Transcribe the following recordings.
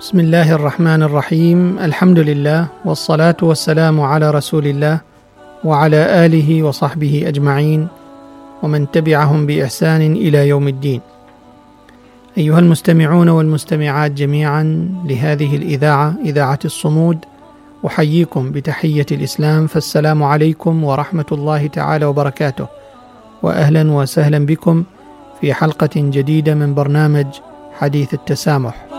بسم الله الرحمن الرحيم الحمد لله والصلاه والسلام على رسول الله وعلى اله وصحبه اجمعين ومن تبعهم باحسان إلى يوم الدين ايها المستمعون والمستمعات جميعا لهذه الاذاعه اذاعه الصمود احييكم بتحيه الاسلام فالسلام عليكم ورحمه الله تعالى وبركاته واهلا وسهلا بكم في حلقه جديده من برنامج حديث التسامح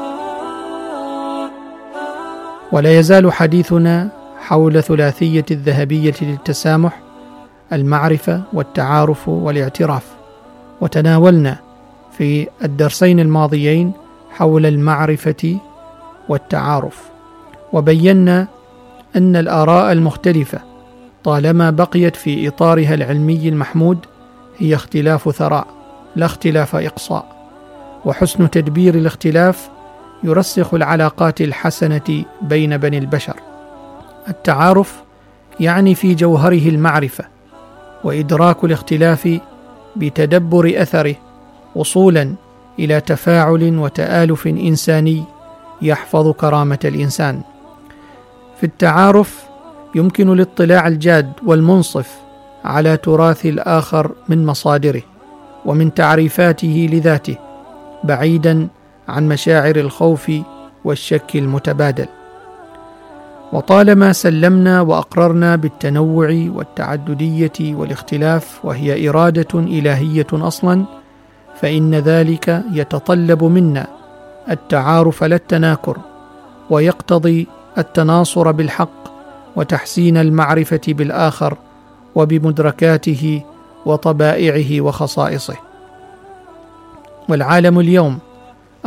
ولا يزال حديثنا حول ثلاثية الذهبية للتسامح المعرفة والتعارف والاعتراف. وتناولنا في الدرسين الماضيين حول المعرفة والتعارف. وبينا أن الآراء المختلفة طالما بقيت في إطارها العلمي المحمود هي اختلاف ثراء لا اختلاف إقصاء. وحسن تدبير الاختلاف يرسخ العلاقات الحسنة بين بني البشر. التعارف يعني في جوهره المعرفة وإدراك الاختلاف بتدبر أثره وصولا إلى تفاعل وتآلف إنساني يحفظ كرامة الإنسان. في التعارف يمكن الاطلاع الجاد والمنصف على تراث الآخر من مصادره ومن تعريفاته لذاته بعيدا عن مشاعر الخوف والشك المتبادل. وطالما سلمنا وأقررنا بالتنوع والتعددية والاختلاف وهي إرادة إلهية أصلا فإن ذلك يتطلب منا التعارف لا التناكر ويقتضي التناصر بالحق وتحسين المعرفة بالآخر وبمدركاته وطبائعه وخصائصه. والعالم اليوم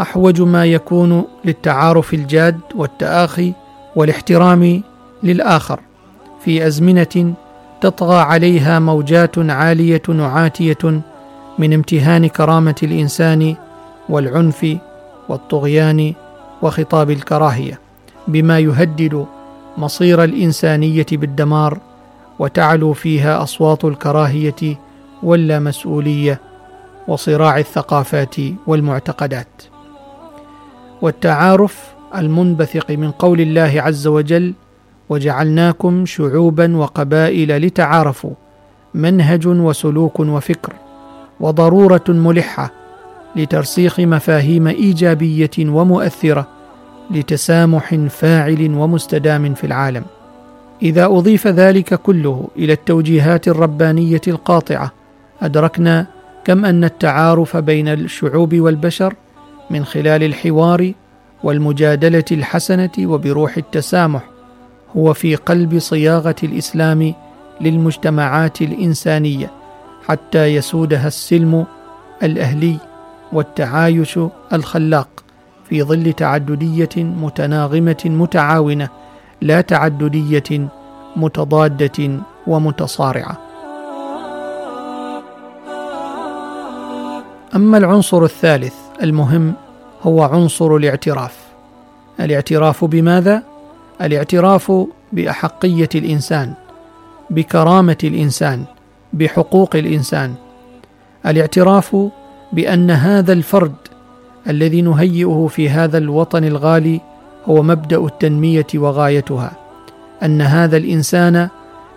أحوج ما يكون للتعارف الجاد والتآخي والاحترام للآخر في أزمنة تطغى عليها موجات عالية وعاتية من امتهان كرامة الإنسان والعنف والطغيان وخطاب الكراهية بما يهدد مصير الإنسانية بالدمار وتعلو فيها أصوات الكراهية واللامسؤولية وصراع الثقافات والمعتقدات. والتعارف المنبثق من قول الله عز وجل وجعلناكم شعوبا وقبائل لتعارفوا منهج وسلوك وفكر وضرورة ملحة لترسيخ مفاهيم إيجابية ومؤثرة لتسامح فاعل ومستدام في العالم. إذا أضيف ذلك كله إلى التوجيهات الربانية القاطعة أدركنا كم أن التعارف بين الشعوب والبشر من خلال الحوار والمجادلة الحسنة وبروح التسامح هو في قلب صياغة الإسلام للمجتمعات الإنسانية حتى يسودها السلم الأهلي والتعايش الخلاق في ظل تعددية متناغمة متعاونة لا تعددية متضادة ومتصارعة. أما العنصر الثالث المهم هو عنصر الاعتراف. الاعتراف بماذا؟ الاعتراف بأحقية الإنسان بكرامة الإنسان بحقوق الإنسان. الاعتراف بأن هذا الفرد الذي نهيئه في هذا الوطن الغالي هو مبدأ التنمية وغايتها. أن هذا الإنسان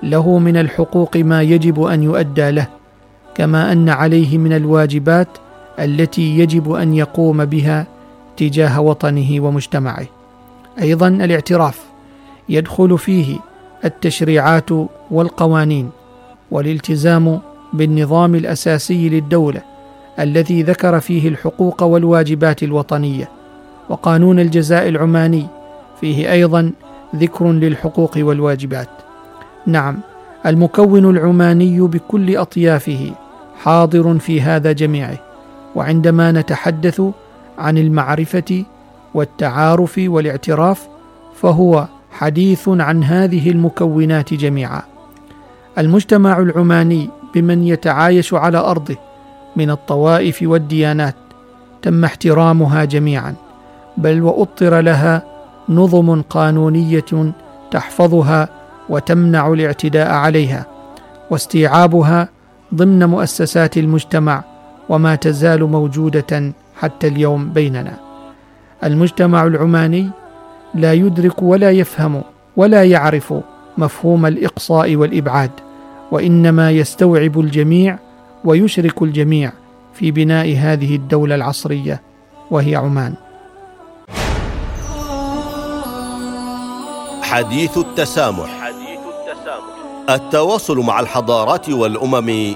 له من الحقوق ما يجب أن يؤدى له كما أن عليه من الواجبات التي يجب أن يقوم بها تجاه وطنه ومجتمعه. أيضا الاعتراف. يدخل فيه التشريعات والقوانين والالتزام بالنظام الأساسي للدولة الذي ذكر فيه الحقوق والواجبات الوطنية وقانون الجزاء العماني. فيه أيضا ذكر للحقوق والواجبات. نعم المكون العماني بكل أطيافه حاضر في هذا جميعه. وعندما نتحدث عن المعرفة والتعارف والاعتراف فهو حديث عن هذه المكونات جميعا. المجتمع العماني بمن يتعايش على أرضه من الطوائف والديانات تم احترامها جميعا بل وأطر لها نظم قانونية تحفظها وتمنع الاعتداء عليها واستيعابها ضمن مؤسسات المجتمع وما تزال موجودة حتى اليوم بيننا. المجتمع العماني لا يدرك ولا يفهم ولا يعرف مفهوم الإقصاء والإبعاد وإنما يستوعب الجميع ويشرك الجميع في بناء هذه الدولة العصرية وهي عمان. حديث التسامح. التواصل مع الحضارات والأمم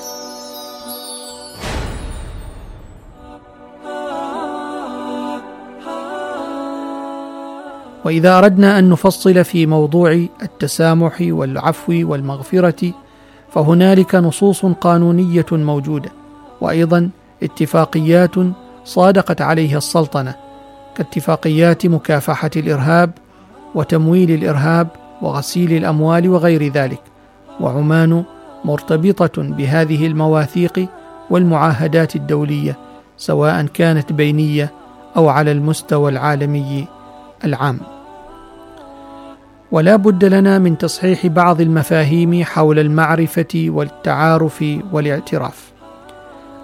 وإذا أردنا أن نفصل في موضوع التسامح والعفو والمغفرة فهنالك نصوص قانونية موجودة وأيضا اتفاقيات صادقت عليها السلطنة كاتفاقيات مكافحة الإرهاب وتمويل الإرهاب وغسيل الأموال وغير ذلك وعمان مرتبطة بهذه المواثيق والمعاهدات الدولية سواء كانت بينية أو على المستوى العالمي. العام. ولا بد لنا من تصحيح بعض المفاهيم حول المعرفة والتعارف والاعتراف.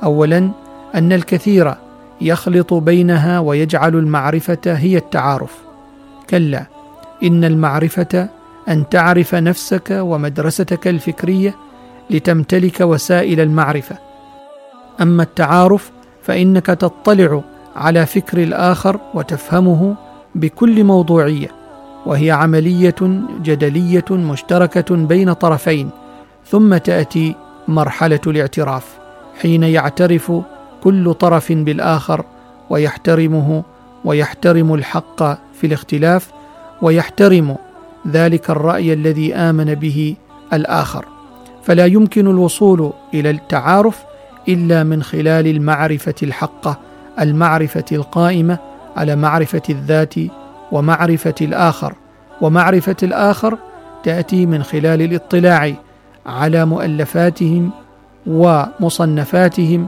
اولا أن الكثير يخلط بينها ويجعل المعرفة هي التعارف. كلا إن المعرفة أن تعرف نفسك ومدرستك الفكرية لتمتلك وسائل المعرفة. أما التعارف فإنك تطلع على فكر الآخر وتفهمه بكل موضوعية وهي عملية جدلية مشتركة بين طرفين ثم تأتي مرحلة الاعتراف حين يعترف كل طرف بالآخر ويحترمه ويحترم الحق في الاختلاف ويحترم ذلك الرأي الذي آمن به الآخر. فلا يمكن الوصول إلى التعارف إلا من خلال المعرفة الحقة المعرفة القائمة على معرفة الذات ومعرفة الآخر. ومعرفة الآخر تأتي من خلال الاطلاع على مؤلفاتهم ومصنفاتهم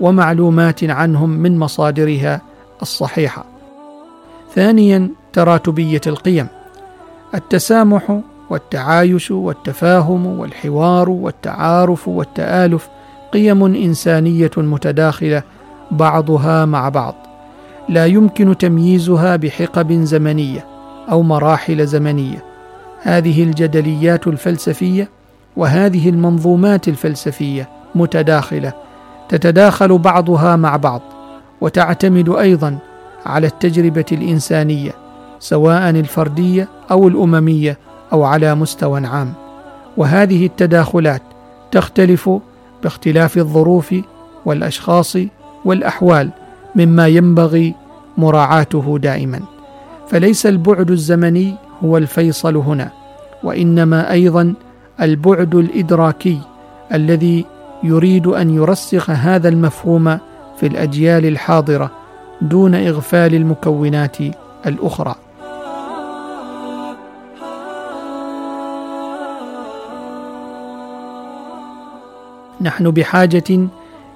ومعلومات عنهم من مصادرها الصحيحة. ثانيا تراتبية القيم. التسامح والتعايش والتفاهم والحوار والتعارف والتآلف قيم إنسانية متداخلة بعضها مع بعض. لا يمكن تمييزها بحقب زمنية أو مراحل زمنية. هذه الجدليات الفلسفية وهذه المنظومات الفلسفية متداخلة تتداخل بعضها مع بعض وتعتمد أيضا على التجربة الإنسانية سواء الفردية أو الأممية أو على مستوى عام. وهذه التداخلات تختلف باختلاف الظروف والأشخاص والأحوال مما ينبغي مراعاته دائما. فليس البعد الزمني هو الفيصل هنا وإنما أيضا البعد الإدراكي الذي يريد أن يرسخ هذا المفهوم في الأجيال الحاضرة دون إغفال المكونات الأخرى. نحن بحاجة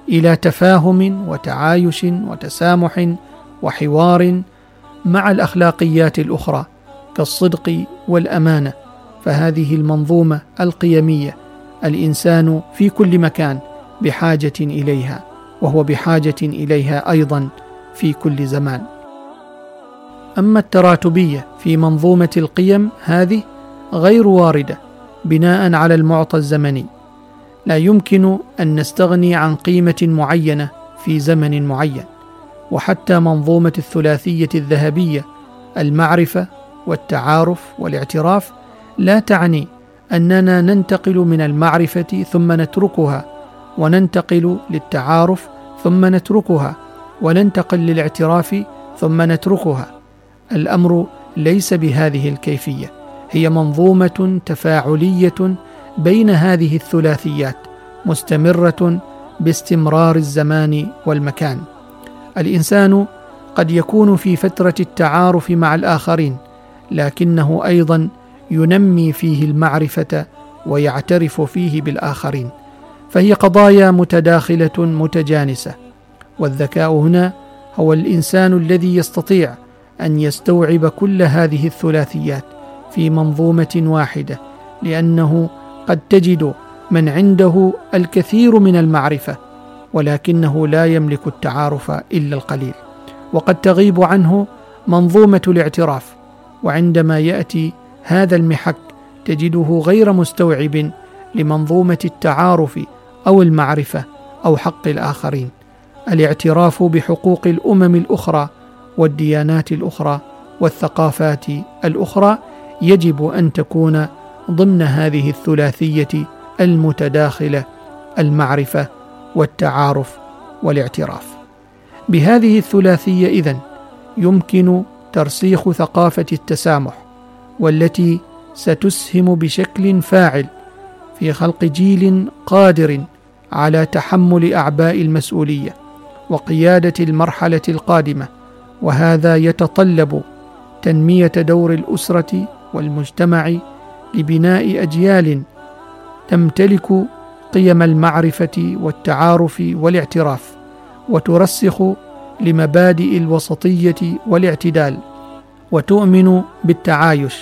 إلى تفاهم وتعايش وتسامح وحوار مع الأخلاقيات الأخرى كالصدق والأمانة فهذه المنظومة القيمية الإنسان في كل مكان بحاجة إليها وهو بحاجة إليها أيضا في كل زمان. أما التراتبية في منظومة القيم هذه غير واردة بناء على المعطى الزمني. لا يمكن أن نستغني عن قيمة معينة في زمن معين وحتى منظومة الثلاثية الذهبية المعرفة والتعارف والاعتراف لا تعني أننا ننتقل من المعرفة ثم نتركها وننتقل للتعارف ثم نتركها وننتقل للاعتراف ثم نتركها. الأمر ليس بهذه الكيفية هي منظومة تفاعلية بين هذه الثلاثيات مستمرة باستمرار الزمان والمكان. الإنسان قد يكون في فترة التعارف مع الآخرين لكنه أيضا ينمي فيه المعرفة ويعترف فيه بالآخرين. فهي قضايا متداخلة متجانسة. والذكاء هنا هو الإنسان الذي يستطيع أن يستوعب كل هذه الثلاثيات في منظومة واحدة لأنه قد تجد من عنده الكثير من المعرفة ولكنه لا يملك التعارف إلا القليل. وقد تغيب عنه منظومة الاعتراف وعندما يأتي هذا المحك تجده غير مستوعب لمنظومة التعارف أو المعرفة أو حق الآخرين. الاعتراف بحقوق الأمم الأخرى والديانات الأخرى والثقافات الأخرى يجب أن تكون ضمن هذه الثلاثية المتداخلة المعرفة والتعارف والاعتراف. بهذه الثلاثية إذن يمكن ترسيخ ثقافة التسامح والتي ستسهم بشكل فاعل في خلق جيل قادر على تحمل أعباء المسؤولية وقيادة المرحلة القادمة وهذا يتطلب تنمية دور الأسرة والمجتمع لبناء أجيال تمتلك قيم المعرفة والتعارف والاعتراف وترسخ لمبادئ الوسطية والاعتدال وتؤمن بالتعايش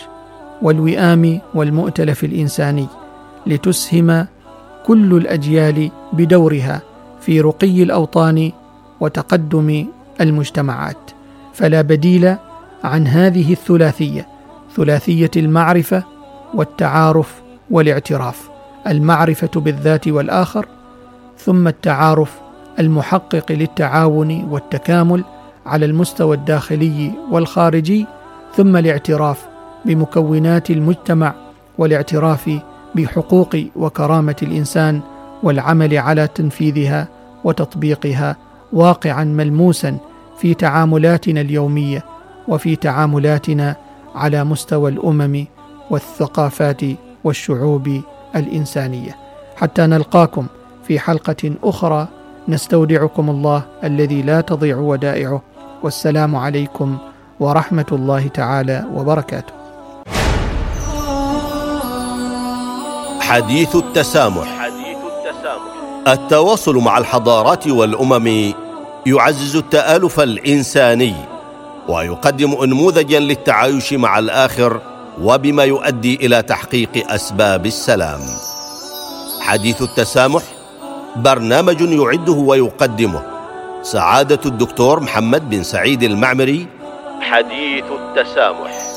والوئام والمؤتلف الإنساني لتسهم كل الأجيال بدورها في رقي الأوطان وتقدم المجتمعات. فلا بديل عن هذه الثلاثية ثلاثية المعرفة والتعارف والاعتراف المعرفة بالذات والآخر ثم التعارف المحقق للتعاون والتكامل على المستوى الداخلي والخارجي ثم الاعتراف بمكونات المجتمع والاعتراف بحقوق وكرامة الإنسان والعمل على تنفيذها وتطبيقها واقعا ملموسا في تعاملاتنا اليومية وفي تعاملاتنا على مستوى الأمم والثقافات والشعوب الإنسانية. حتى نلقاكم في حلقة أخرى نستودعكم الله الذي لا تضيع ودائعه. والسلام عليكم ورحمة الله تعالى وبركاته. حديث التسامح. التواصل مع الحضارات والأمم يعزز التآلف الإنساني ويقدم انموذجا للتعايش مع الآخر وبما يؤدي إلى تحقيق أسباب السلام. حديث التسامح برنامج يعده ويقدمه سعادة الدكتور محمد بن سعيد المعمري. حديث التسامح.